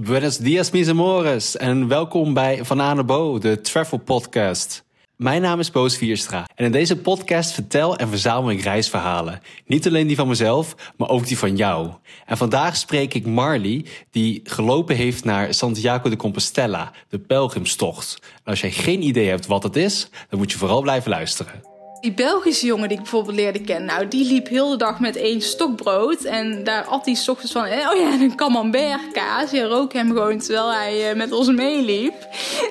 Buenos dias, mis amores. En welkom bij Van Aan Bo, de travel podcast. Mijn naam is Boos Vierstra. En in deze podcast vertel en verzamel ik reisverhalen. Niet alleen die van mezelf, maar ook die van jou. En vandaag spreek ik Marley, die gelopen heeft naar Santiago de Compostela, de pelgrimstocht. Als jij geen idee hebt wat het is, dan moet je vooral blijven luisteren. Die Belgische jongen die ik bijvoorbeeld leerde kennen, nou, die liep heel de dag met één stokbrood. En daar at hij s ochtends van, eh, oh ja, een camembert kaas. Je rook hem gewoon terwijl hij uh, met ons meeliep.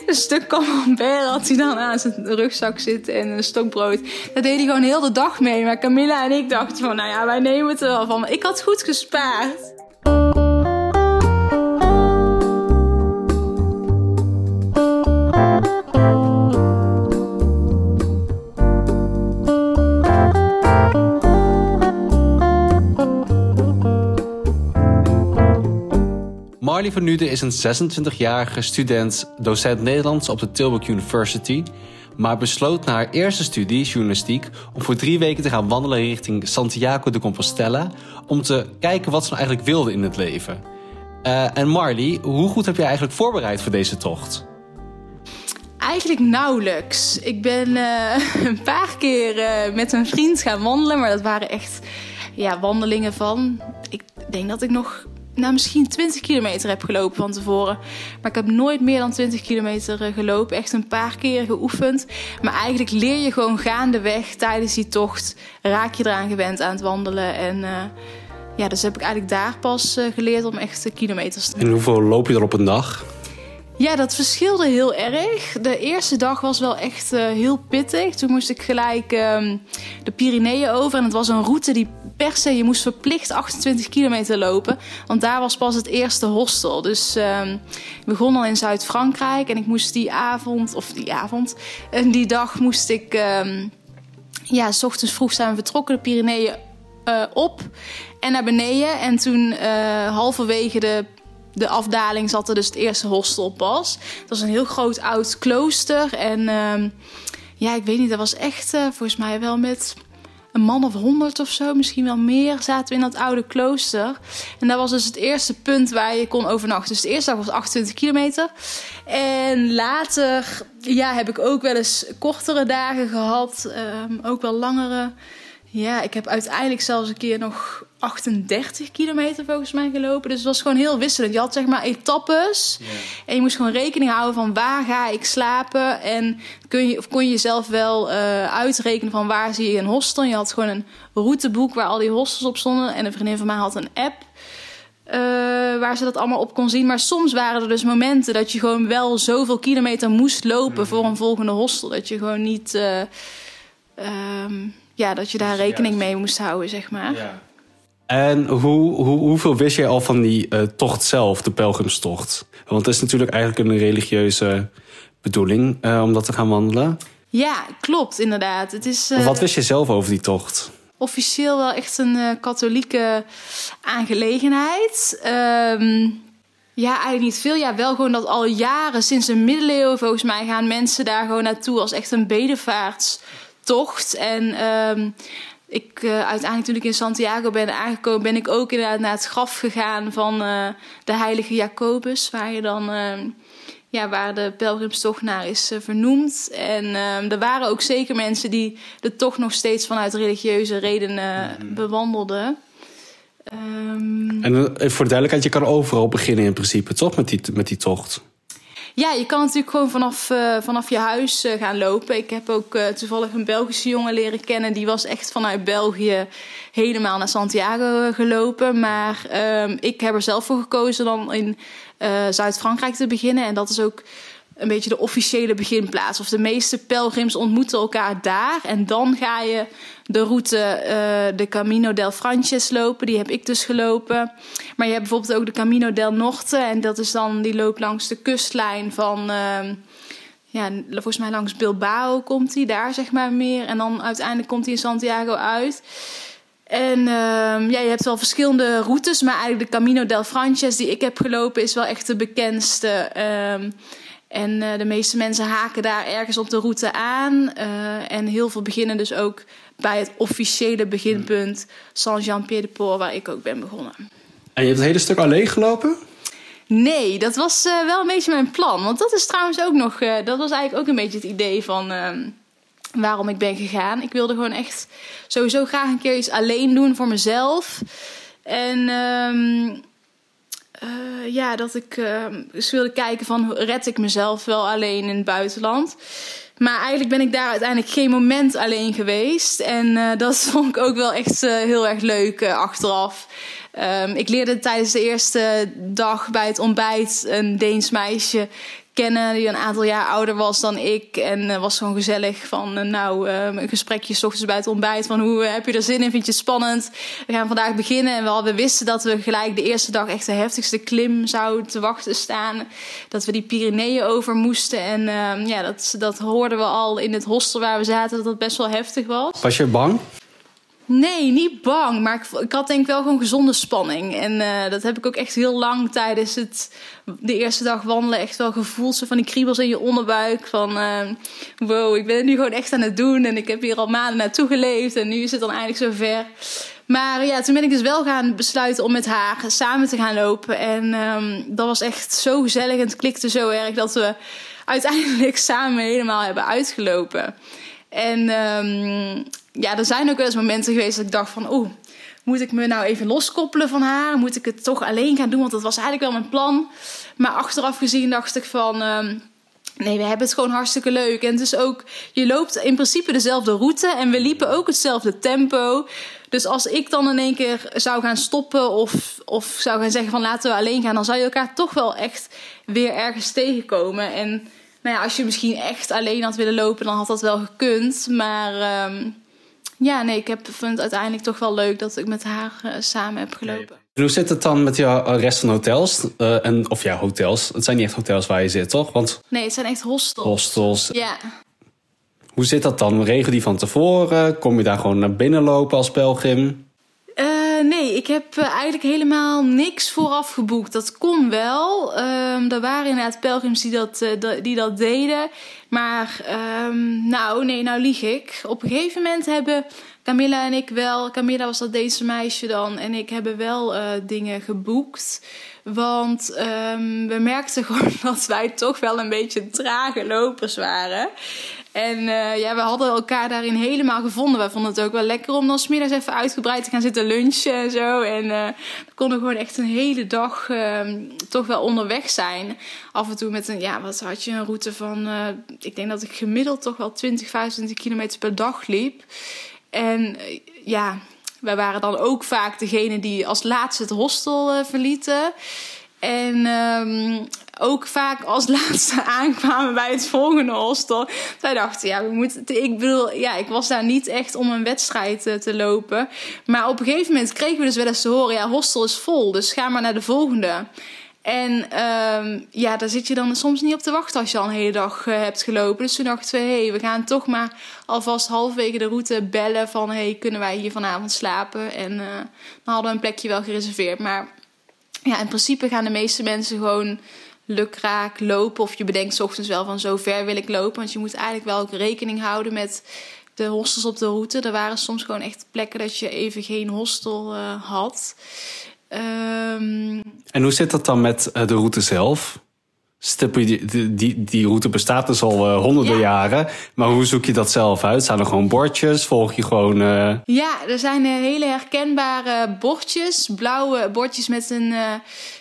Een stuk camembert had hij dan aan zijn rugzak zitten en een stokbrood. Dat deed hij gewoon heel de dag mee. Maar Camilla en ik dachten van, nou ja, wij nemen het er wel van. Ik had goed gespaard. Marley van is een 26-jarige student, docent Nederlands op de Tilburg University, maar besloot na haar eerste studie, journalistiek, om voor drie weken te gaan wandelen richting Santiago de Compostela, om te kijken wat ze nou eigenlijk wilde in het leven. Uh, en Marley, hoe goed heb je eigenlijk voorbereid voor deze tocht? Eigenlijk nauwelijks. Ik ben uh, een paar keer uh, met een vriend gaan wandelen, maar dat waren echt ja, wandelingen van. Ik denk dat ik nog nou, misschien 20 kilometer heb gelopen van tevoren. Maar ik heb nooit meer dan 20 kilometer eh, gelopen. Echt een paar keer geoefend. Maar eigenlijk leer je gewoon gaandeweg tijdens die tocht. Raak je eraan gewend aan het wandelen. En uh, ja, dus heb ik eigenlijk daar pas uh, geleerd om echt kilometers te En hoeveel loop je er op een dag? Ja, dat verschilde heel erg. De eerste dag was wel echt uh, heel pittig. Toen moest ik gelijk um, de Pyreneeën over. En het was een route die per se, je moest verplicht 28 kilometer lopen. Want daar was pas het eerste hostel. Dus um, ik begon al in Zuid-Frankrijk. En ik moest die avond, of die avond, en die dag moest ik... Um, ja, s ochtends vroeg zijn we vertrokken de Pyreneeën uh, op en naar beneden. En toen uh, halverwege de de afdaling zat er dus het eerste hostel pas. Het was een heel groot oud klooster. En uh, ja, ik weet niet, dat was echt uh, volgens mij wel met een man of honderd of zo, misschien wel meer, zaten we in dat oude klooster. En dat was dus het eerste punt waar je kon overnachten. Dus de eerste dag was 28 kilometer. En later ja, heb ik ook wel eens kortere dagen gehad, um, ook wel langere. Ja, ik heb uiteindelijk zelfs een keer nog 38 kilometer volgens mij gelopen. Dus het was gewoon heel wisselend. Je had zeg maar etappes. Yeah. En je moest gewoon rekening houden van waar ga ik slapen. En kun je, of kon je zelf wel uh, uitrekenen van waar zie je een hostel. Je had gewoon een routeboek waar al die hostels op stonden. En een vriendin van mij had een app. Uh, waar ze dat allemaal op kon zien. Maar soms waren er dus momenten dat je gewoon wel zoveel kilometer moest lopen mm -hmm. voor een volgende hostel. Dat je gewoon niet. Uh, um, ja, dat je daar rekening mee moest houden, zeg maar. Ja. En hoe, hoe, hoeveel wist jij al van die uh, tocht zelf, de pelgrimstocht? Want het is natuurlijk eigenlijk een religieuze bedoeling uh, om dat te gaan wandelen. Ja, klopt, inderdaad. Het is, uh, Wat wist je zelf over die tocht? Officieel wel echt een katholieke aangelegenheid. Um, ja, eigenlijk niet veel. Ja, wel gewoon dat al jaren, sinds de middeleeuwen volgens mij, gaan mensen daar gewoon naartoe als echt een bedevaartstocht. En um, ik uh, uiteindelijk toen ik in Santiago ben aangekomen, ben ik ook inderdaad naar het graf gegaan van uh, de heilige Jacobus, waar je dan uh, ja, waar de pelgrimstocht naar is vernoemd. En er waren ook zeker mensen die de tocht nog steeds vanuit religieuze redenen mm -hmm. bewandelden. Um... En voor de duidelijkheid, je kan overal beginnen in principe, toch, met die, met die tocht? Ja, je kan natuurlijk gewoon vanaf, uh, vanaf je huis uh, gaan lopen. Ik heb ook uh, toevallig een Belgische jongen leren kennen. Die was echt vanuit België helemaal naar Santiago gelopen. Maar ehm, ik heb er zelf voor gekozen dan in Zuid-Frankrijk te beginnen. En dat is ook een beetje de officiële beginplaats. Of de meeste pelgrims ontmoeten elkaar daar. En dan ga je de route, uh, de Camino del Frances lopen. Die heb ik dus gelopen. Maar je hebt bijvoorbeeld ook de Camino del Norte. En dat is dan, die loopt langs de kustlijn van... Uh, ja, volgens mij langs Bilbao komt hij daar, zeg maar, meer. En dan uiteindelijk komt hij in Santiago uit. En uh, ja, je hebt wel verschillende routes, maar eigenlijk de Camino del Frances die ik heb gelopen is wel echt de bekendste. Uh, en uh, de meeste mensen haken daar ergens op de route aan. Uh, en heel veel beginnen dus ook bij het officiële beginpunt Saint-Jean-Pied-de-Port, waar ik ook ben begonnen. En je hebt het hele stuk alleen gelopen? Nee, dat was uh, wel een beetje mijn plan. Want dat is trouwens ook nog, dat was eigenlijk ook een beetje het idee van uh, waarom ik ben gegaan. Ik wilde gewoon echt sowieso graag een keer iets alleen doen voor mezelf. En ehm, ja, dat ik dus wilde kijken van red ik mezelf wel alleen in het buitenland. Maar eigenlijk ben ik daar uiteindelijk geen moment alleen geweest. En dat vond ik ook wel echt heel erg leuk achteraf. Um, ik leerde tijdens de eerste dag bij het ontbijt een Deens meisje kennen die een aantal jaar ouder was dan ik. En uh, was gewoon gezellig van, uh, nou, uh, een gesprekje s ochtends bij het ontbijt. Van hoe heb je er zin in? Vind je het spannend? We gaan vandaag beginnen. En we, hadden, we wisten dat we gelijk de eerste dag echt de heftigste klim zouden te wachten staan. Dat we die Pyreneeën over moesten. En ja, dat, dat hoorden we al in het hostel waar we zaten, dat het best wel heftig was. Was je bang? Nee, niet bang. Maar ik, ik, had denk ik wel gewoon gezonde spanning. En uh, dat heb ik ook echt heel lang tijdens het, de eerste dag wandelen echt wel gevoeld. Zo van die kriebels in je onderbuik. Van uh, wow, ik ben het nu gewoon echt aan het doen. En ik heb hier al maanden naartoe geleefd. En nu is het dan eindelijk zover. Maar ja, toen ben ik dus wel gaan besluiten om met haar samen te gaan lopen. En um, dat was echt zo gezellig en het klikte zo erg dat we uiteindelijk samen helemaal hebben uitgelopen. En um, ja, er zijn ook wel eens momenten geweest dat ik dacht van... oeh, moet ik me nou even loskoppelen van haar? Moet ik het toch alleen gaan doen? Want dat was eigenlijk wel mijn plan. Maar achteraf gezien dacht ik van... Um, nee, we hebben het gewoon hartstikke leuk. En is ook... Je loopt in principe dezelfde route. En we liepen ook hetzelfde tempo. Dus als ik dan in één keer zou gaan stoppen... of, of zou gaan zeggen van laten we alleen gaan... dan zou je elkaar toch wel echt weer ergens tegenkomen. En nou ja, als je misschien echt alleen had willen lopen... dan had dat wel gekund. Maar... Um, ja, nee, ik heb, vind het uiteindelijk toch wel leuk dat ik met haar uh, samen heb gelopen. En hoe zit het dan met jouw eh, rest van hotels? Uh, en, of ja, hotels. Het zijn niet echt hotels waar je zit, toch? Want... Nee, het zijn echt hostels. Hostels. Ja. Hoe zit dat dan? Regel die van tevoren? Kom je daar gewoon naar binnen lopen als pelgrim? Ik heb uh, eigenlijk helemaal niks vooraf geboekt. Dat kon wel. Um, er waren inderdaad pelgrims die dat, uh, die dat deden. Maar um, nou, nee, nou lieg ik. Op een gegeven moment hebben Camilla en ik wel... Camilla was dat deze meisje dan. En ik hebben wel dingen geboekt. Want um, we merkten gewoon dat wij toch wel een beetje trage lopers waren. En uh, ja, we hadden elkaar daarin helemaal gevonden. Wij vonden het ook wel lekker om dan smiddags even uitgebreid te gaan zitten lunchen en zo. En uh, we konden gewoon echt een hele dag uh, toch wel onderweg zijn. Af en toe met een, ja, wat had je, een route van... Uh, ik denk dat ik gemiddeld toch wel 20, 25 kilometer per dag liep. En ja, wij waren dan ook vaak degene die als laatste het hostel verlieten. En um, ook vaak als laatste aankwamen bij het volgende hostel. Zij dachten, ja, we moeten. Ik bedoel, ja, ik was daar niet echt om een wedstrijd te, te lopen. Maar op een gegeven moment kregen we dus wel eens te horen: ja, hostel is vol, dus ga maar naar de volgende. En um, ja, daar zit je dan soms niet op te wachten als je al een hele dag uh, hebt gelopen. Dus toen dachten we, hé, hey, we gaan toch maar alvast halverwege de route bellen van... hé, hey, kunnen wij hier vanavond slapen? En uh, dan hadden we een plekje wel gereserveerd. Maar ja, in principe gaan de meeste mensen gewoon lukraak lopen. Of je bedenkt ochtends wel van zo ver wil ik lopen. Want je moet eigenlijk wel ook rekening houden met de hostels op de route. Er waren soms gewoon echt plekken dat je even geen hostel uh, had. Um... En hoe zit dat dan met uh, de route zelf? Die, die, die route bestaat dus al uh, honderden ja. jaren. Maar hoe zoek je dat zelf uit? Zijn er gewoon bordjes? Volg je gewoon. Uh... Ja, er zijn hele herkenbare bordjes. Blauwe bordjes met een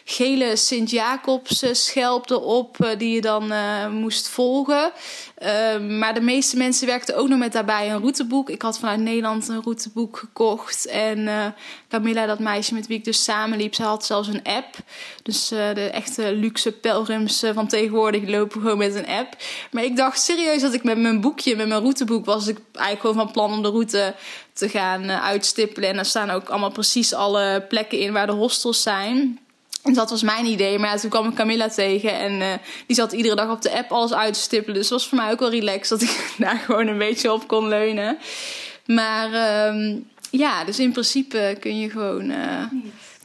gele Sint-Jacobs schelp erop. die je dan moest volgen. Uh, maar de meeste mensen werkten ook nog met daarbij een routeboek. Ik had vanuit Nederland een routeboek gekocht. En Camilla, dat meisje met wie ik dus samenliep, ze had zelfs een app. Dus de echte luxe pelgrims van tegenwoordig lopen gewoon met een app. Maar ik dacht serieus dat ik met mijn boekje, met mijn routeboek, was ik eigenlijk gewoon van plan om de route te gaan uitstippelen. En daar staan ook allemaal precies alle plekken in waar de hostels zijn. Dat was mijn idee. Maar toen kwam ik Camilla tegen. En uh, die zat iedere dag op de app alles uit te stippelen. Dus het was voor mij ook wel relaxed dat ik daar gewoon een beetje op kon leunen. Maar um, ja, dus in principe kun je gewoon uh,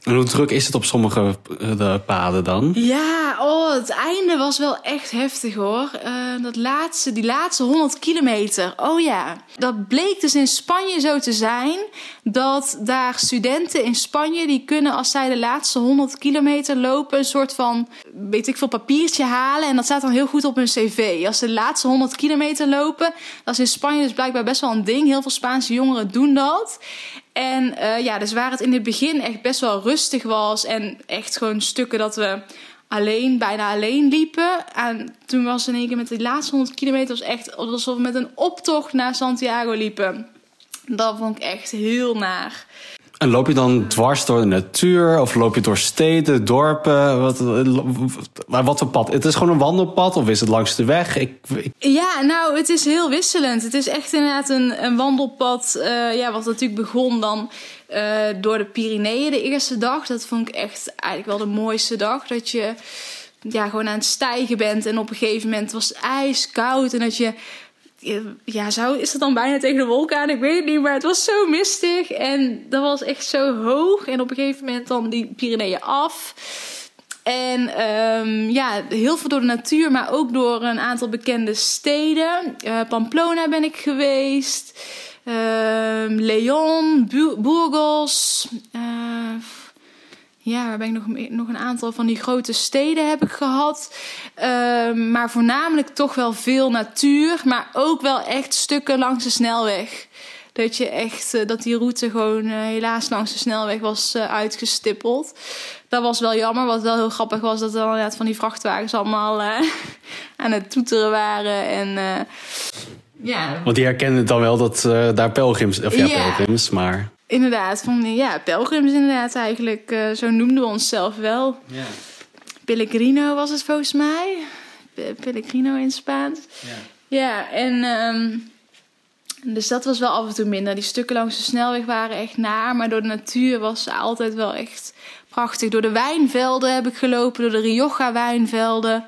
En hoe druk is het op sommige eh, de paden dan? Ja, oh, het einde was wel echt heftig hoor. Uh, dat laatste, die laatste 100 kilometer. Oh ja, dat bleek dus in Spanje zo te zijn. Dat daar studenten in Spanje, die kunnen als zij de laatste 100 kilometer lopen, een soort van, weet ik veel, papiertje halen. En dat staat dan heel goed op hun cv. Als ze de laatste 100 kilometer lopen, dat is in Spanje dus blijkbaar best wel een ding. Heel veel Spaanse jongeren doen dat. En uh, ja, dus waar het in het begin echt best wel rustig was en echt gewoon stukken dat we alleen, bijna alleen liepen. En toen was in één keer met die laatste 100 kilometer echt alsof we met een optocht naar Santiago liepen. Dat vond ik echt heel naar. En loop je dan dwars door de natuur? Of loop je door steden, dorpen? Wat, wat voor pad? Het is gewoon een wandelpad of is het langs de weg? Ik, Ja, nou, het is heel wisselend. Het is echt inderdaad een, een wandelpad. Uh, ja, wat natuurlijk begon dan uh, door de Pyreneeën de eerste dag. Dat vond ik echt eigenlijk wel de mooiste dag. Dat je ja, gewoon aan het stijgen bent. En op een gegeven moment was het ijskoud. En dat je ja, zou, is dat dan bijna tegen de wolken aan? Ik weet het niet, maar het was zo mistig. En dat was echt zo hoog. En op een gegeven moment dan die Pyreneeën af. En um, ja, heel veel door de natuur, maar ook door een aantal bekende steden. Uh, Pamplona ben ik geweest. Uh, Leon, Burgos. Uh, ja, waar ben ik nog, nog een aantal van die grote steden heb ik gehad. Uh, maar voornamelijk toch wel veel natuur. Maar ook wel echt stukken langs de snelweg. Dat je echt, uh, dat die route gewoon uh, helaas langs de snelweg was uh, uitgestippeld. Dat was wel jammer. Wat wel heel grappig was, dat er inderdaad van die vrachtwagens allemaal aan het toeteren waren. En ja. Want die herkenden dan wel dat daar pelgrims, of ja, ja. pelgrims, maar inderdaad, van ja, pelgrims inderdaad eigenlijk. Uh, zo noemden we onszelf wel. Ja. Pellegrino was het volgens mij. Pellegrino in Spaans. Ja, ja en um, dus dat was wel af en toe minder. Die stukken langs de snelweg waren echt naar, maar door de natuur was ze altijd wel echt prachtig. Door de wijnvelden heb ik gelopen, door de Rioja wijnvelden.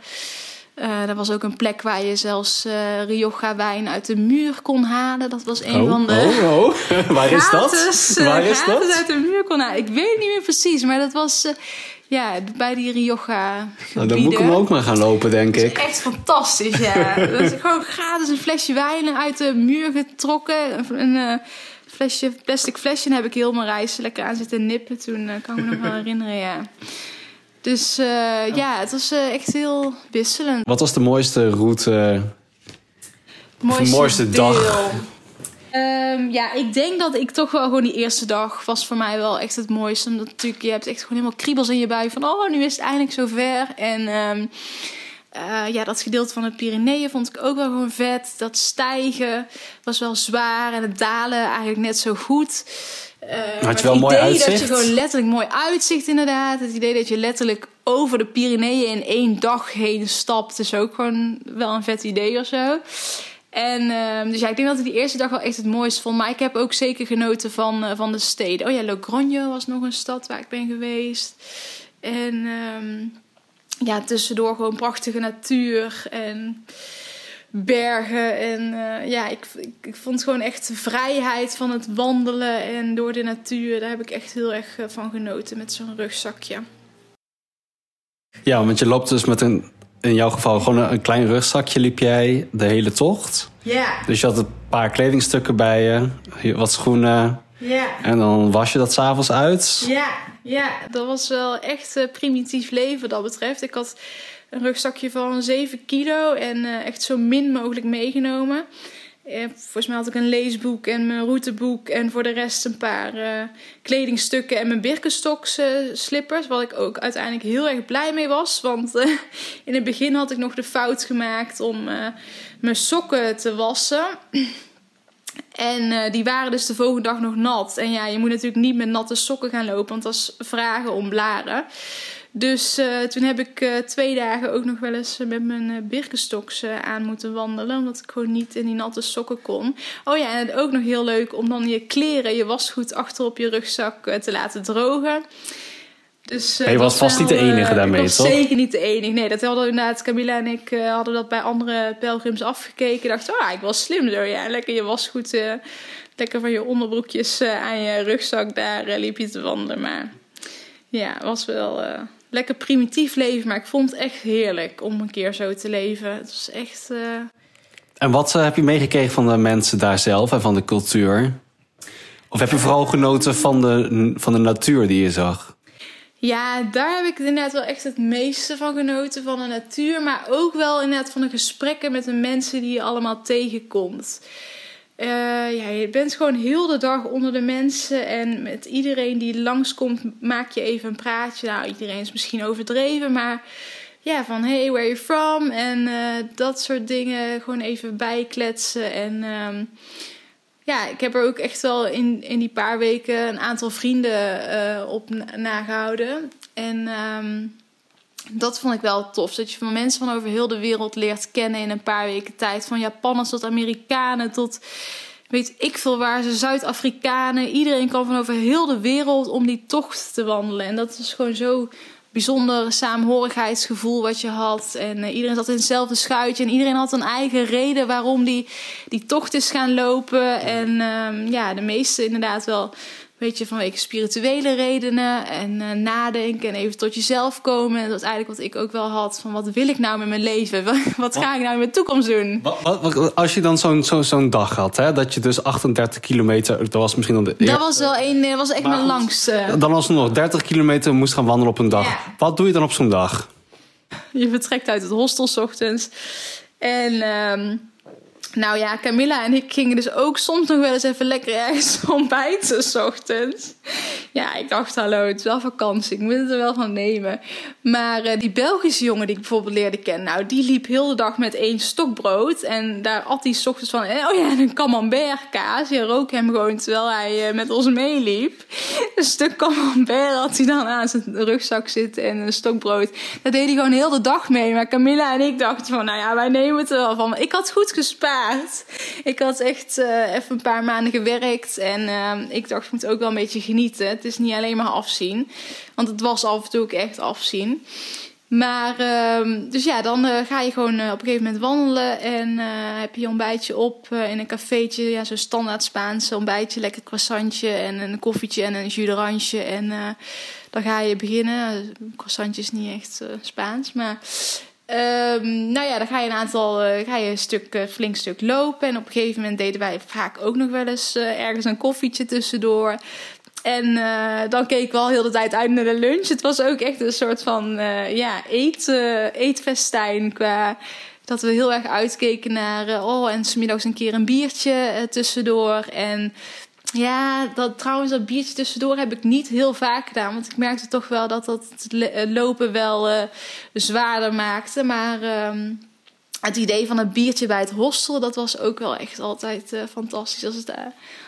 Uh, er was ook een plek waar je zelfs uh, Rioja wijn uit de muur kon halen. Dat was een oh, van de. Oh, oh. waar is gratis, dat? Waar is dat? uit de muur kon halen. Ik weet niet meer precies, maar dat was. Uh, ja, bij die Rioja. Nou, dan moet ik hem ook maar gaan lopen, denk ik. echt fantastisch, ja. dat is gewoon gratis een flesje wijn uit de muur getrokken. Een flesje, plastic flesje. En heb ik heel mijn reis lekker aan zitten nippen. Toen kan ik me nog wel herinneren, ja. Dus uh, oh. ja, het was uh, echt heel wisselend. Wat was de mooiste route? De mooiste, mooiste dag? Um, ja, ik denk dat ik toch wel gewoon die eerste dag was voor mij wel echt het mooiste. Omdat natuurlijk, je hebt echt gewoon helemaal kriebels in je buik van... oh, nu is het eindelijk zover. En um, uh, ja, dat gedeelte van de Pyreneeën vond ik ook wel gewoon vet. Dat stijgen was wel zwaar en het dalen eigenlijk net zo goed. Uh, Had je wel mooi uitzicht? dat je gewoon letterlijk mooi uitzicht inderdaad. Het idee dat je letterlijk over de Pyreneeën in één dag heen stapt... is ook gewoon wel een vet idee of zo. En uh, dus ja, ik denk dat ik die eerste dag wel echt het mooiste vond. Maar ik heb ook zeker genoten van, uh, van de steden. Oh ja, Logroño was nog een stad waar ik ben geweest. En um, ja, tussendoor gewoon prachtige natuur en bergen. En uh, ja, ik, ik, ik, vond gewoon echt de vrijheid van het wandelen en door de natuur. Daar heb ik echt heel erg uh, van genoten met zo'n rugzakje. Ja, want je loopt dus met een, in jouw geval gewoon een, een klein rugzakje liep jij de hele tocht. Ja. Dus je had een paar kledingstukken bij je, wat schoenen. Ja. En dan was je dat s'avonds uit. Ja, ja, dat was wel echt uh, primitief leven dat betreft. Ik had een rugzakje van 7 kilo en uh, echt zo min mogelijk meegenomen. Uh, volgens mij had ik een leesboek en mijn routeboek en voor de rest een paar kledingstukken en mijn Birkenstocks slippers. Wat ik ook uiteindelijk heel erg blij mee was. Want in het begin had ik nog de fout gemaakt om mijn sokken te wassen. En uh, die waren dus de volgende dag nog nat. En ja, je moet natuurlijk niet met natte sokken gaan lopen, want dat is vragen om blaren. Dus uh, toen heb ik uh, twee dagen ook nog wel eens met mijn Birkenstocks aan moeten wandelen. Omdat ik gewoon niet in die natte sokken kon. Oh ja, en ook nog heel leuk om dan je kleren, je wasgoed achter op je rugzak te laten drogen. Dus, uh, je was vast niet de enige uh, daarmee, toch? zeker niet de enige. Nee, dat hadden inderdaad Camilla en ik uh, hadden dat bij andere pelgrims afgekeken. Dachten, oh, ik was slim zo. Ja, lekker je was goed. lekker van je onderbroekjes aan je rugzak. Daar liep je te wandelen. Maar Ja, het was wel lekker primitief leven, maar ik vond het echt heerlijk om een keer zo te leven. Het was echt. En wat heb je meegekregen van de mensen daar zelf en van de cultuur? Of heb je vooral genoten van de, van de natuur die je zag? Ja, daar heb ik inderdaad wel echt het meeste van genoten van de natuur. Maar ook wel inderdaad van de gesprekken met de mensen die je allemaal tegenkomt. Uh, ja, je bent gewoon heel de dag onder de mensen. En met iedereen die langskomt, maak je even een praatje. Nou, iedereen is misschien overdreven, maar ja, van hey, where are you from? En uh, dat soort dingen. Gewoon even bijkletsen. En um, ja, ik heb er ook echt wel in, in die paar weken een aantal vrienden uh, op nagehouden. En um, dat vond ik wel tof. Dat je van mensen van over heel de wereld leert kennen in een paar weken tijd. Van Japanners tot Amerikanen tot weet ik veel waar ze, Zuid-Afrikanen. Iedereen kan van over heel de wereld om die tocht te wandelen. En dat is gewoon zo bijzonder saamhorigheidsgevoel wat je had. En uh, iedereen zat in hetzelfde schuitje. En iedereen had een eigen reden waarom die, die tocht is gaan lopen. En um, ja, de meeste inderdaad wel weet je, vanwege spirituele redenen en uh, nadenken en even tot jezelf komen. En dat is eigenlijk wat ik ook wel had van wat wil ik nou met mijn leven? wat ga ik nou in mijn toekomst doen? Wat, wat, als je dan zo'n zo, zo'n dag had, hè, dat je dus 38 kilometer, dat was misschien dan de Dat was wel een, eh, was echt mijn langste. Dan je nog 30 kilometer moest gaan wandelen op een dag. Wat doe je dan op zo'n dag? Je vertrekt uit het hostel s ochtends en... Um, nou ja, Camilla en ik gingen dus ook soms nog wel eens even lekker ergens ontbijten s ochtends. Ja, ik dacht, hallo, het is wel vakantie, ik moet het er wel van nemen. Maar uh, die Belgische jongen die ik bijvoorbeeld leerde kennen, nou, die liep heel de dag met één stokbrood. En daar at hij s ochtends van, eh, oh ja, een camembert kaas. Je rook hem gewoon terwijl hij uh, met ons meeliep. Een stuk camembert had hij dan aan zijn rugzak zitten en een stokbrood. Dat deed hij gewoon heel de dag mee. Maar Camilla en ik dachten van, nou ja, wij nemen het er wel van. Ik had goed gespaard. Ik had echt uh, even een paar maanden gewerkt. En uh, ik dacht, ik moet ook wel een beetje genieten. Het is niet alleen maar afzien. Want het was af en toe ook echt afzien. Maar, uh, dus ja, dan uh, ga je gewoon op een gegeven moment wandelen. En heb je je ontbijtje op in een cafeetje. Ja, zo'n standaard Spaanse ontbijtje. Lekker croissantje en een koffietje en een jus d'orange. En dan ga je beginnen. Croissantje is niet echt Spaans, maar... Um, nou ja, dan ga je een aantal, uh, ga je een stuk, uh, flink stuk lopen. En op een gegeven moment deden wij vaak ook nog wel eens uh, ergens een koffietje tussendoor. En dan keek ik wel heel de tijd uit naar de lunch. Het was ook echt een soort van ja, eet, eetfestijn qua dat we heel erg uitkeken naar, oh, en smiddags een keer een biertje tussendoor. En ja, dat, trouwens, dat biertje tussendoor heb ik niet heel vaak gedaan. Want ik merkte toch wel dat dat het eh, lopen wel uh, zwaarder maakte. Maar uh, het idee van een biertje bij het hostel, dat was ook wel echt altijd uh, fantastisch. Als, het,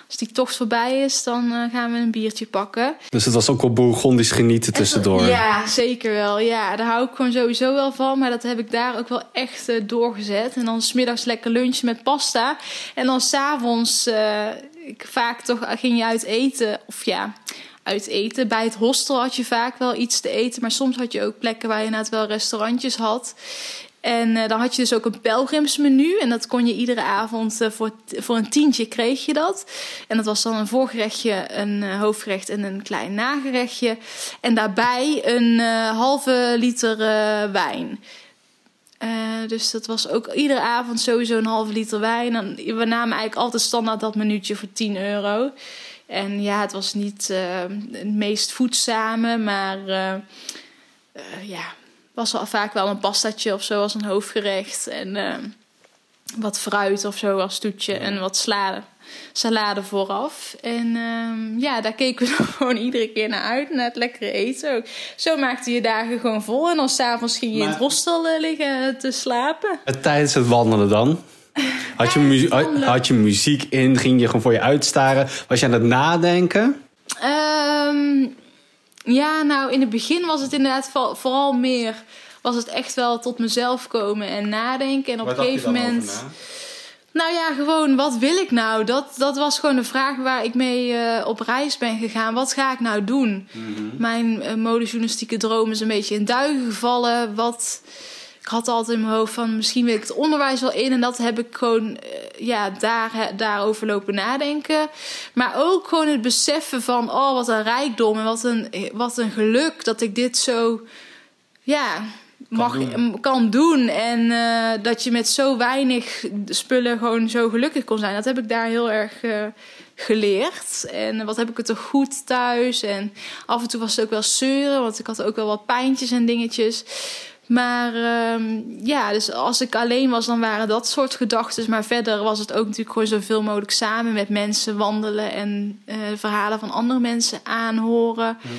als die tocht voorbij is, dan gaan we een biertje pakken. Dus het was ook wel bourgondisch genieten tussendoor. ja, zeker wel. Ja, daar hou ik gewoon sowieso wel van. Maar dat heb ik daar ook wel echt doorgezet. En dan smiddags lekker lunchen met pasta. En dan s'avonds ik vaak toch ging je uit eten. Of ja, uit eten. Bij het hostel had je vaak wel iets te eten. Maar soms had je ook plekken waar je inderdaad wel restaurantjes had. En uh, dan had je dus ook een pelgrimsmenu. En dat kon je iedere avond uh, voor, voor een tientje kreeg je dat. En dat was dan een voorgerechtje, een uh, hoofdgerecht en een klein nagerechtje. En daarbij een halve liter wijn. Uh, dus dat was ook iedere avond sowieso een halve liter wijn. En we namen eigenlijk altijd standaard dat minuutje voor 10 euro. En ja, het was niet uh, het meest voedzame, maar uh, ja, was wel vaak wel een pastatje of zo als een hoofdgerecht. En wat fruit of zo als toetje en wat salade salade vooraf. En um, ja, daar keken we gewoon iedere keer naar uit, naar het lekkere eten ook. Zo maakte je dagen gewoon vol. En dan s'avonds ging je in het hostel uh, liggen te slapen. Tijdens het wandelen dan? Had je, muziek, had je muziek in? Ging je gewoon voor je uitstaren? Was je aan het nadenken? Um, ja, nou in het begin was het inderdaad vooral meer... was het echt wel tot mezelf komen en nadenken. En op een gegeven moment... Nou ja, gewoon, wat wil ik nou? Dat, dat was gewoon de vraag waar ik mee uh, op reis ben gegaan. Wat ga ik nou doen? Mm -hmm. Mijn uh, modejournalistieke droom is een beetje in duigen gevallen. Wat ik had altijd in mijn hoofd van misschien wil ik het onderwijs wel in. En dat heb ik gewoon eh, ja, daar, daarover lopen nadenken. Maar ook gewoon het beseffen van oh, wat een rijkdom en wat een, wat een geluk dat ik dit zo ja, mag, doen. kan doen. En uh, dat je met zo weinig spullen gewoon zo gelukkig kon zijn. Dat heb ik daar heel erg uh, geleerd. En wat heb ik het er goed thuis. En af en toe was het ook wel zeuren, want ik had ook wel wat pijntjes en dingetjes. Maar uh, ja, dus als ik alleen was, dan waren dat soort gedachten. Maar verder was het ook natuurlijk gewoon zoveel mogelijk samen met mensen wandelen en uh, verhalen van andere mensen aanhoren. Mm.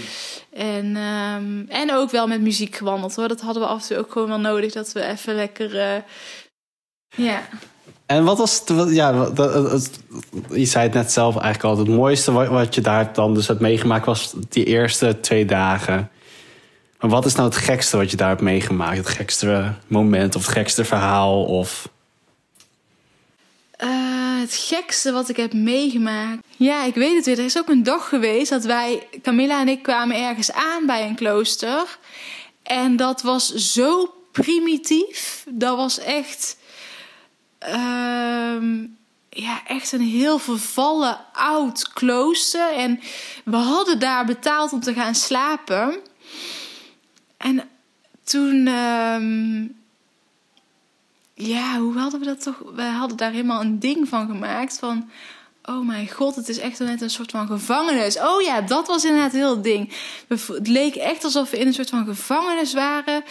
En, um, en ook wel met muziek gewandeld hoor. Dat hadden we af en toe ook gewoon wel nodig. Dat we even lekker. Uh, ja. En wat was het, ja, je zei het net zelf eigenlijk al. Het mooiste wat, wat je daar dan dus hebt meegemaakt was die eerste twee dagen. Maar wat is nou het gekste wat je daar hebt meegemaakt? Het gekste moment of het gekste verhaal? Of... Uh, het gekste wat ik heb meegemaakt. Ja, ik weet het weer. Er is ook een dag geweest dat wij, Camilla en ik, kwamen ergens aan bij een klooster. En dat was zo primitief. Dat was echt. Uh, ja, echt een heel vervallen oud klooster. En we hadden daar betaald om te gaan slapen. En toen, ehm, ja, hoe hadden we dat toch? We hadden daar helemaal een ding van gemaakt van. Oh mijn god, het is echt net een soort van gevangenis. Oh ja, dat was inderdaad heel het ding. Het leek echt alsof we in een soort van gevangenis waren.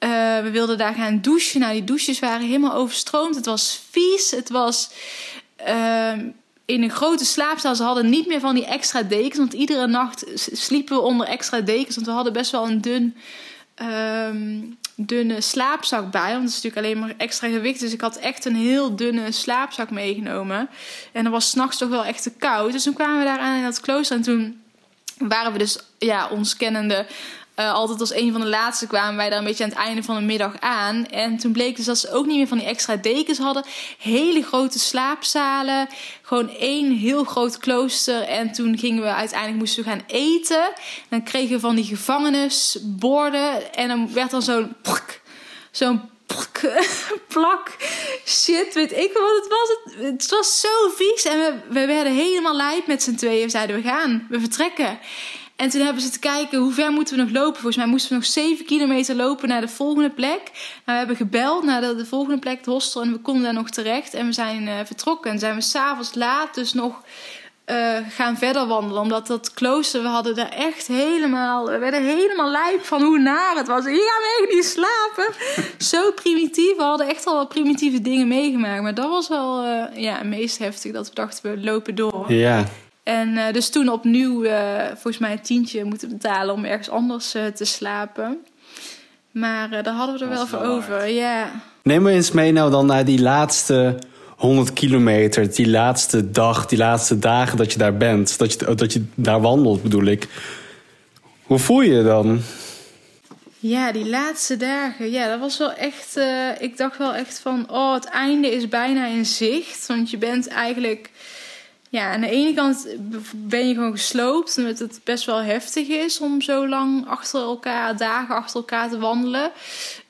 Uh, we wilden daar gaan douchen. Nou, die douches waren helemaal overstroomd. Het was vies. Het was uh, in een grote slaapzaal. Ze hadden niet meer van die extra dekens. Want iedere nacht sliepen we onder extra dekens. Want we hadden best wel een dun um, dunne slaapzak bij. Want het is natuurlijk alleen maar extra gewicht. Dus ik had echt een heel dunne slaapzak meegenomen. En dan was s'nachts toch wel echt te koud. Dus toen kwamen we daar aan in dat klooster. En toen waren we dus, ja, ons kennende uh, altijd als een van de laatste kwamen wij daar een beetje aan het einde van de middag aan. En toen bleek dus dat ze ook niet meer van die extra dekens hadden. Hele grote slaapzalen. Gewoon één heel groot klooster. En toen gingen we uiteindelijk moesten we gaan eten. dan kregen we van die gevangenisborden. En dan werd dan zo'n zo'n plak shit, weet ik wat het was. Het, het was zo vies. En we, we werden helemaal lijp met z'n tweeën. We zeiden, we gaan, we vertrekken. En toen hebben ze te kijken hoe ver moeten we nog lopen. Volgens mij moesten we nog 7 kilometer lopen naar de volgende plek. Nou, we hebben gebeld naar de, volgende plek, het hostel. En we konden daar nog terecht. En we zijn uh, vertrokken. En zijn we s'avonds laat dus nog uh, gaan verder wandelen. Omdat dat klooster, we hadden daar echt helemaal... We werden helemaal lijp van hoe naar het was. Hier gaan we echt niet slapen. Zo primitief. We hadden echt al wat primitieve dingen meegemaakt. Maar dat was wel uh, ja, meest heftig. Dat we dachten, we lopen door. Ja. En uh, dus toen opnieuw uh, volgens mij een tientje moeten betalen om ergens anders uh, te slapen. Maar daar hadden we er wel voor over, ja. Neem me eens mee nou dan naar die laatste 100 kilometer, die laatste dag, die laatste dagen dat je daar bent. Dat je, dat je daar wandelt bedoel ik. Hoe voel je je dan? Ja, die laatste dagen. Ja, dat was wel echt. ik dacht wel echt van. Oh, het einde is bijna in zicht. Want je bent eigenlijk ja, aan de ene kant ben je gewoon gesloopt, omdat het best wel heftig is om zo lang achter elkaar, dagen achter elkaar te wandelen.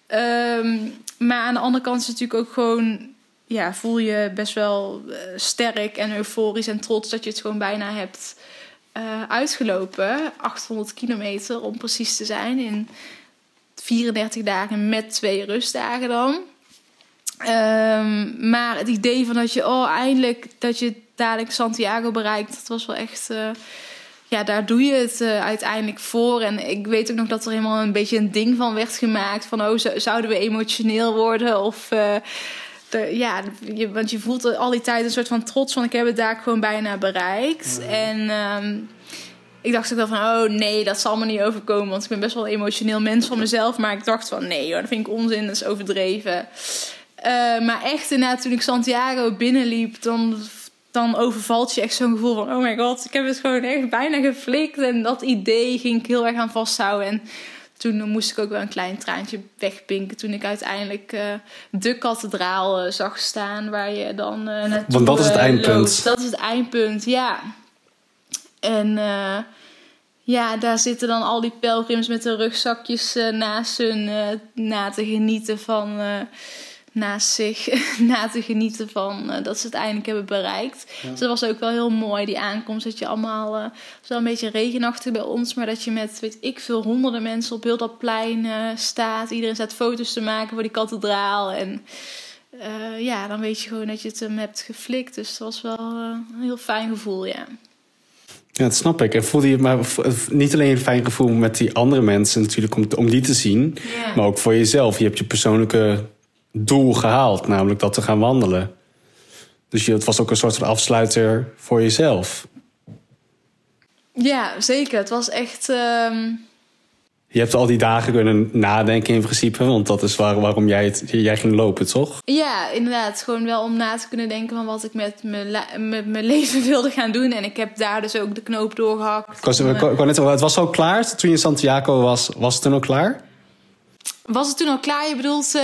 Ehm, maar aan de andere kant is het natuurlijk ook gewoon, ja, voel je best wel uh, sterk en euforisch en trots dat je het gewoon bijna hebt uh, uitgelopen. 800 kilometer om precies te zijn in 34 dagen met twee rustdagen dan. Um, maar het idee van dat je, oh, eindelijk dat je dadelijk Santiago bereikt, dat was wel echt. Uh, ja, daar doe je het uh, uiteindelijk voor. En ik weet ook nog dat er helemaal een beetje een ding van werd gemaakt. Van, oh, zouden we emotioneel worden? Of, uh, de, ja, je, want je voelt al die tijd een soort van trots van... ik heb het daar gewoon bijna bereikt. En um, ik dacht ook wel van, oh nee, dat zal me niet overkomen. Want ik ben best wel een emotioneel mens van mezelf. Maar ik dacht van, nee hoor, dat vind ik onzin, dat is overdreven. Uh, maar echt inderdaad, toen ik Santiago binnenliep, dan, dan overvalt je echt zo'n gevoel van: oh my god, ik heb het gewoon echt bijna geflikt. En dat idee ging ik heel erg aan vasthouden. En toen moest ik ook wel een klein traantje wegpinken. Toen ik uiteindelijk uh, de kathedraal uh, zag staan, waar je dan uh, naartoe Want dat is het eindpunt. Dat is het eindpunt, ja. En ja, daar zitten dan al die pelgrims met hun rugzakjes naast hun na te genieten van. Naast zich na te genieten van dat ze het eindelijk hebben bereikt. Dus dat was ook wel heel mooi, die aankomst. Dat je allemaal, uh, wel een beetje regenachtig bij ons, maar dat je met, weet ik veel, honderden mensen op heel dat plein staat. Iedereen staat foto's te maken voor die kathedraal. En ja, dan weet je gewoon dat je het hem hebt geflikt. Dus dat was wel een heel fijn gevoel, ja. Ja, dat snap ik. En voelde je maar niet alleen een fijn gevoel met die andere mensen natuurlijk om, om die te zien, maar ook voor jezelf. Je hebt je persoonlijke doel gehaald, namelijk dat te gaan wandelen. Dus je, het was ook een soort van afsluiter voor jezelf. Ja, zeker. Het was echt. Ehm, je hebt al die dagen kunnen nadenken in principe, want dat is waar, waarom jij, het, jij ging lopen, toch? Ja, inderdaad. Gewoon wel om na te kunnen denken van wat ik met mijn, leven wilde gaan doen. En ik heb daar dus ook de knoop doorgehakt. Ik, was, ik, net, het was al klaar toen je in Santiago was. Was het toen al klaar? Was het toen al klaar? Je bedoelt uh,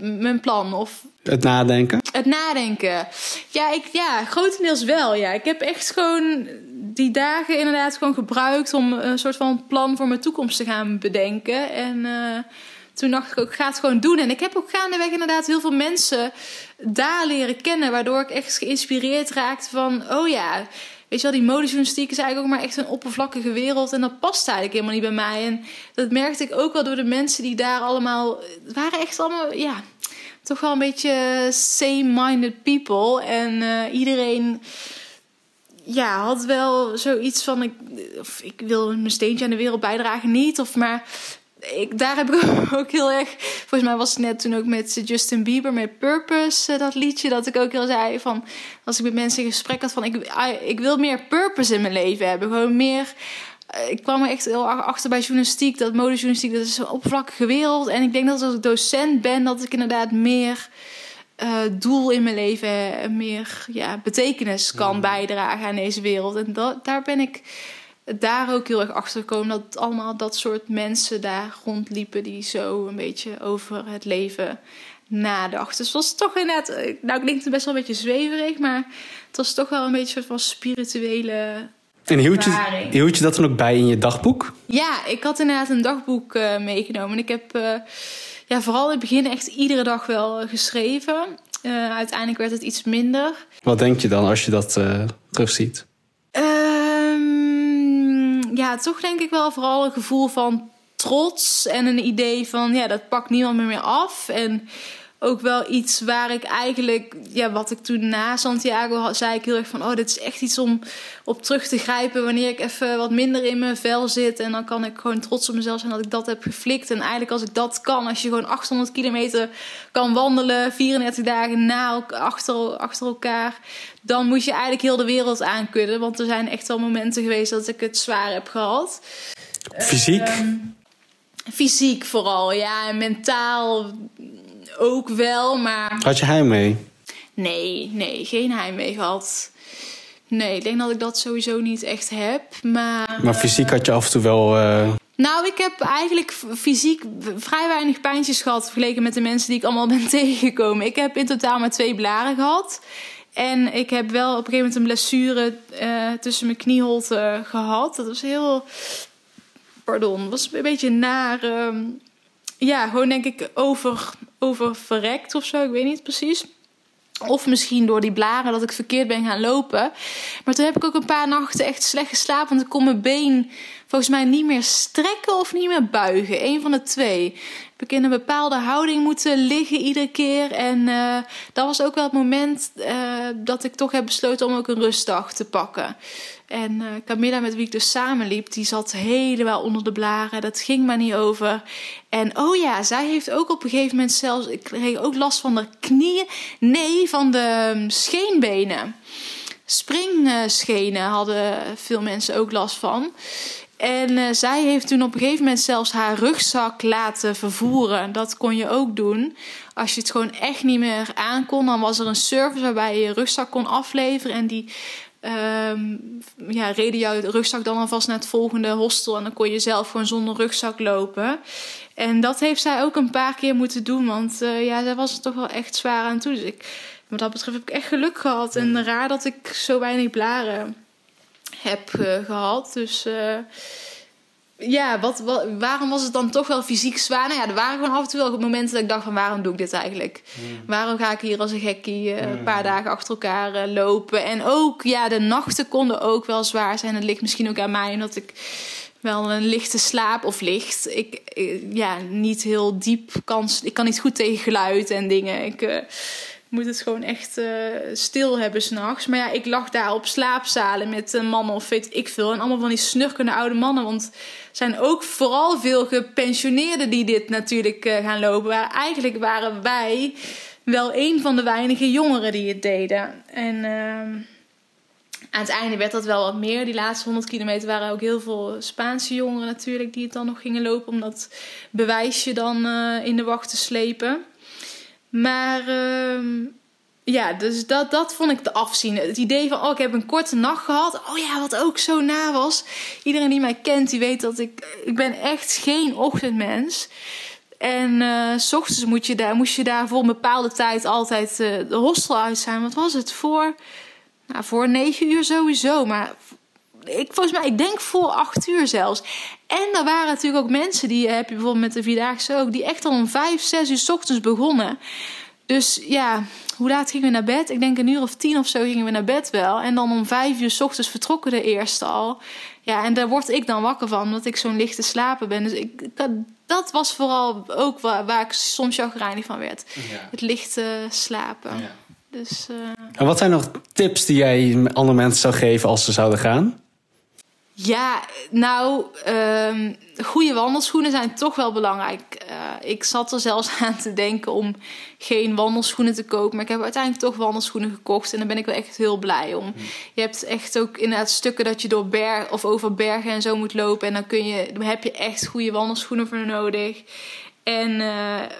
mijn plan? Of... Het nadenken? Het nadenken. Ja, ik, ja, grotendeels wel. Ja. Ik heb echt gewoon die dagen inderdaad gewoon gebruikt om een soort van plan voor mijn toekomst te gaan bedenken. En uh, toen dacht ik ook, ga het gewoon doen. En ik heb ook gaandeweg inderdaad heel veel mensen daar leren kennen, waardoor ik echt geïnspireerd raakte van, oh ja, weet je wel, die modejournalistiek is eigenlijk ook maar echt een oppervlakkige wereld. En dat past eigenlijk helemaal niet bij mij. En dat merkte ik ook wel door de mensen die daar allemaal, het waren echt allemaal, ja, toch wel een beetje same-minded people. En uh, iedereen ja, had wel zoiets van: ik, of ik wil mijn steentje aan de wereld bijdragen, niet. Of maar ik, daar heb ik ook heel erg. Volgens mij was het net toen ook met Justin Bieber met Purpose, eh, dat liedje. Dat ik ook heel zei van. Als ik met mensen in gesprek had van. Ik, ik wil meer purpose in mijn leven hebben. Gewoon meer. Eh, ik kwam er echt heel achter bij journalistiek. Dat modejournalistiek, dat is een oppervlakkige wereld. En ik denk dat als ik docent ben, dat ik inderdaad meer uh, doel in mijn leven, meer ja, betekenis kan mm. bijdragen aan deze wereld. En dat, daar ben ik daar ook heel erg achter gekomen dat allemaal dat soort mensen daar rondliepen die zo een beetje over het leven nadachten. Dus het was toch inderdaad, eh, nou klinkt het best wel een beetje zweverig, maar het was toch wel een beetje een soort van spirituele en hield je, hield je dat dan ook bij in je dagboek? Ja, ik had inderdaad een dagboek uh, meegenomen. En ik heb uh, ja, vooral in het begin echt iedere dag wel geschreven. Uiteindelijk werd het iets minder. Wat denk je dan als je dat terugziet? Ja, toch denk ik wel vooral een gevoel van trots en een idee van ja, dat pakt niemand meer, meer af. En ook wel iets waar ik eigenlijk, ja, wat ik toen na Santiago had, zei ik heel erg van: Oh, dit is echt iets om op terug te grijpen wanneer ik even wat minder in mijn vel zit. En dan kan ik gewoon trots op mezelf zijn dat ik dat heb geflikt. En eigenlijk, als ik dat kan, als je gewoon 800 kilometer kan wandelen, 34 dagen na achter, achter elkaar, dan moet je eigenlijk heel de wereld aankudden. Want er zijn echt wel momenten geweest dat ik het zwaar heb gehad. Fysiek? Uh, fysiek vooral, ja. En mentaal ook wel, maar... Had je heimwee? Nee, nee, geen heimwee gehad. Nee, ik denk dat ik dat sowieso niet echt heb, maar... Maar fysiek had je af en toe wel... Uh... Nou, ik heb eigenlijk fysiek vrij weinig pijntjes gehad... vergeleken met de mensen die ik allemaal ben tegengekomen. Ik heb in totaal maar twee blaren gehad. En ik heb wel op een gegeven moment een blessure uh, tussen mijn knieholte gehad. Dat was heel... Pardon, was een beetje naar... Ja, gewoon denk ik over, over verrekt of zo. Ik weet niet precies. Of misschien door die blaren dat ik verkeerd ben gaan lopen. Maar toen heb ik ook een paar nachten echt slecht geslapen. Want ik kon mijn been volgens mij niet meer strekken of niet meer buigen. Eén van de twee. Heb ik in een bepaalde houding moeten liggen iedere keer. En uh, dat was ook wel het moment uh, dat ik toch heb besloten om ook een rustdag te pakken. En uh, Camilla, met wie ik dus samenliep, die zat helemaal onder de blaren. Dat ging maar niet over. En oh ja, zij heeft ook op een gegeven moment zelfs... Ik kreeg ook last van de knieën. Nee, van de um, scheenbenen. Springschenen hadden veel mensen ook last van. En uh, zij heeft toen op een gegeven moment zelfs haar rugzak laten vervoeren. Dat kon je ook doen. Als je het gewoon echt niet meer aankon, dan was er een service waarbij je je rugzak kon afleveren. En die um, ja, reden jouw rugzak dan alvast naar het volgende hostel. En dan kon je zelf gewoon zonder rugzak lopen. En dat heeft zij ook een paar keer moeten doen. Want uh, ja, zij was er toch wel echt zwaar aan toe. Dus ik, wat dat betreft heb ik echt geluk gehad. En raar dat ik zo weinig blaren heb uh, gehad. Dus uh, ja, wat, wat, waarom was het dan toch wel fysiek zwaar? Nou ja, er waren gewoon af en toe wel momenten dat ik dacht van waarom doe ik dit eigenlijk? Waarom ga ik hier als een gekkie eh, een paar dagen achter elkaar eh, lopen? En ook, ja, de nachten konden ook wel zwaar zijn. Het ligt misschien ook aan mij, omdat ik wel een lichte slaap of licht. Ik, eh, ja, niet heel diep kan. Ik kan niet goed tegen geluid en dingen. Ik moet het gewoon echt eh, stil hebben s'nachts. Maar ja, ik lag daar op slaapzalen met een mannen of weet ik veel. En allemaal van die snurkende oude mannen. Want er zijn ook vooral veel gepensioneerden die dit natuurlijk eh, gaan lopen. Maar eigenlijk waren wij wel een van de weinige jongeren die het deden. En ehm, aan het einde werd dat wel wat meer. Die laatste 100 kilometer waren ook heel veel Spaanse jongeren natuurlijk die het dan nog gingen lopen om dat bewijsje dan eh, in de wacht te slepen. Maar ehm, ja, dus dat, dat vond ik te afzien. Het idee van, oh, ik heb een korte nacht gehad. Oh ja, wat ook zo na was. Iedereen die mij kent, die weet dat ik... Ik ben echt geen ochtendmens. En eh, s ochtends moet je daar, moest je daar voor een bepaalde tijd altijd eh, de hostel uit zijn. Wat was het? Voor, nou, voor negen uur sowieso. Maar ik, volgens mij, ik denk voor acht uur zelfs. En er waren natuurlijk ook mensen, die heb je bijvoorbeeld met de Vierdaagse ook... die echt al om vijf, zes uur s ochtends begonnen. Dus ja, hoe laat gingen we naar bed? Ik denk een uur of tien of zo gingen we naar bed wel. En dan om vijf uur s ochtends vertrokken de eerste al. Ja, en daar word ik dan wakker van, omdat ik zo'n lichte slapen ben. Dus ik, dat, dat was vooral ook waar, waar ik soms chagrijnig van werd. Ja. Het lichte slapen. Dus eh, En wat zijn nog tips die jij andere mensen zou geven als ze zouden gaan? Ja, nou, ehm, goede wandelschoenen zijn toch wel belangrijk. Eh, ik zat er zelfs aan te denken om geen wandelschoenen te kopen. Maar ik heb uiteindelijk toch wandelschoenen gekocht. En daar ben ik wel echt heel blij om. Je hebt echt ook inderdaad stukken dat je door berg of over bergen en zo moet lopen. En dan, kun je, dan heb je echt goede wandelschoenen voor nodig. En eh,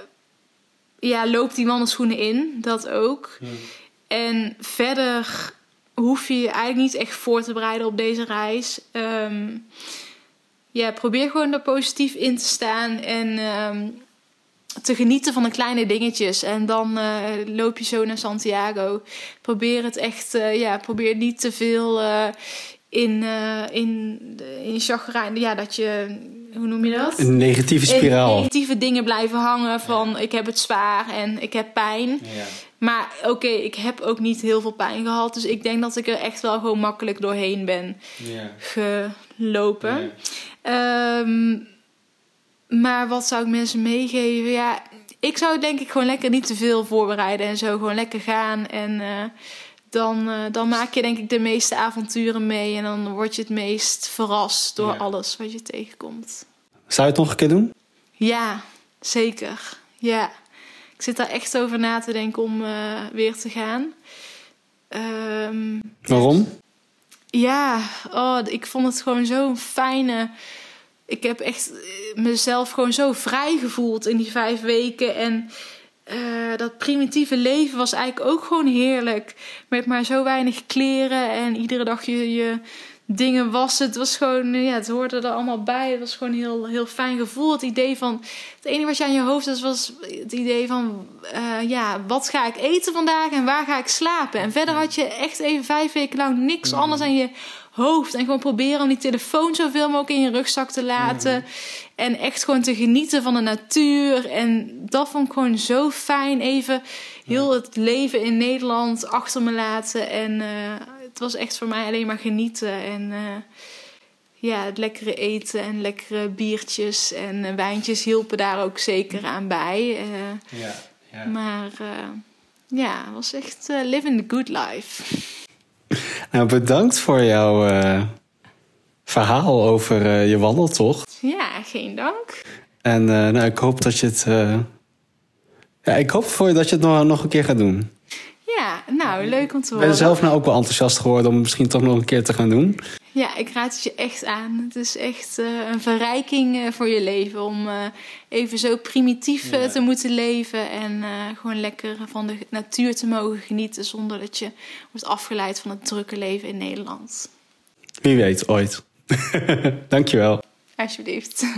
ja, loop die wandelschoenen in. Dat ook. En verder hoef je je eigenlijk niet echt voor te bereiden op deze reis. Ehm, ja, probeer gewoon er positief in te staan en ehm, te genieten van de kleine dingetjes. En dan eh, loop je zo naar Santiago. Probeer het echt, eh, ja, probeer niet te veel eh, in, in, in chagrijn. Ja, dat je, hoe noem je dat? Een negatieve In spiraal. negatieve dingen blijven hangen van ik heb het zwaar en ik heb pijn. Ja. Maar oké, ik heb ook niet heel veel pijn gehad. Dus ik denk dat ik er echt wel gewoon makkelijk doorheen ben gelopen. Ehm, maar wat zou ik mensen meegeven? Ja, ik zou denk ik gewoon lekker niet te veel voorbereiden en zo. Gewoon lekker gaan. En eh, dan, eh, dan maak je denk ik de meeste avonturen mee. En dan word je het meest verrast door alles wat je tegenkomt. Zou je het nog een keer doen? Ja, zeker. Ja. Ik zit daar echt over na te denken om eh, weer te gaan. Ehm, Waarom? ja, oh, ik vond het gewoon zo'n fijne. Ik heb echt eh, mezelf gewoon zo vrij gevoeld in die vijf weken. En eh, dat primitieve leven was eigenlijk ook gewoon heerlijk. Met maar zo weinig kleren en iedere dag je, je dingen wassen. Het was gewoon, ja, het hoorde er allemaal bij. Het was gewoon een heel, heel fijn gevoel. Het idee van, het enige wat je aan je hoofd had, was het idee van, eh, ja, wat ga ik eten vandaag en waar ga ik slapen? En verder had je echt even vijf weken lang niks anders aan je hoofd. En gewoon proberen om die telefoon zoveel mogelijk in je rugzak te laten. En echt gewoon te genieten van de natuur. En dat vond ik gewoon zo fijn. Even heel het leven in Nederland achter me laten. En eh, het was echt voor mij alleen maar genieten. En eh, ja, het lekkere eten en lekkere biertjes en eh, wijntjes hielpen daar ook zeker aan bij. Eh, Ja. ja. maar eh, ja, het was echt living the good life. Nou, bedankt voor jouw eh, verhaal over eh, je wandeltocht. Ja, geen dank. En eh, nou, ik hoop dat je het. eh, ja, ik hoop voor je dat je het nog, nog een keer gaat doen. Nou, leuk om te Ik ben horen. zelf nou ook wel enthousiast geworden om misschien toch nog een keer te gaan doen. Ja, ik raad het je echt aan. Het is echt eh, een verrijking eh, voor je leven om eh, even zo primitief Ja. te moeten leven en gewoon lekker van de natuur te mogen genieten zonder dat je wordt afgeleid van het drukke leven in Nederland. Wie weet, ooit. Dankjewel. Alsjeblieft.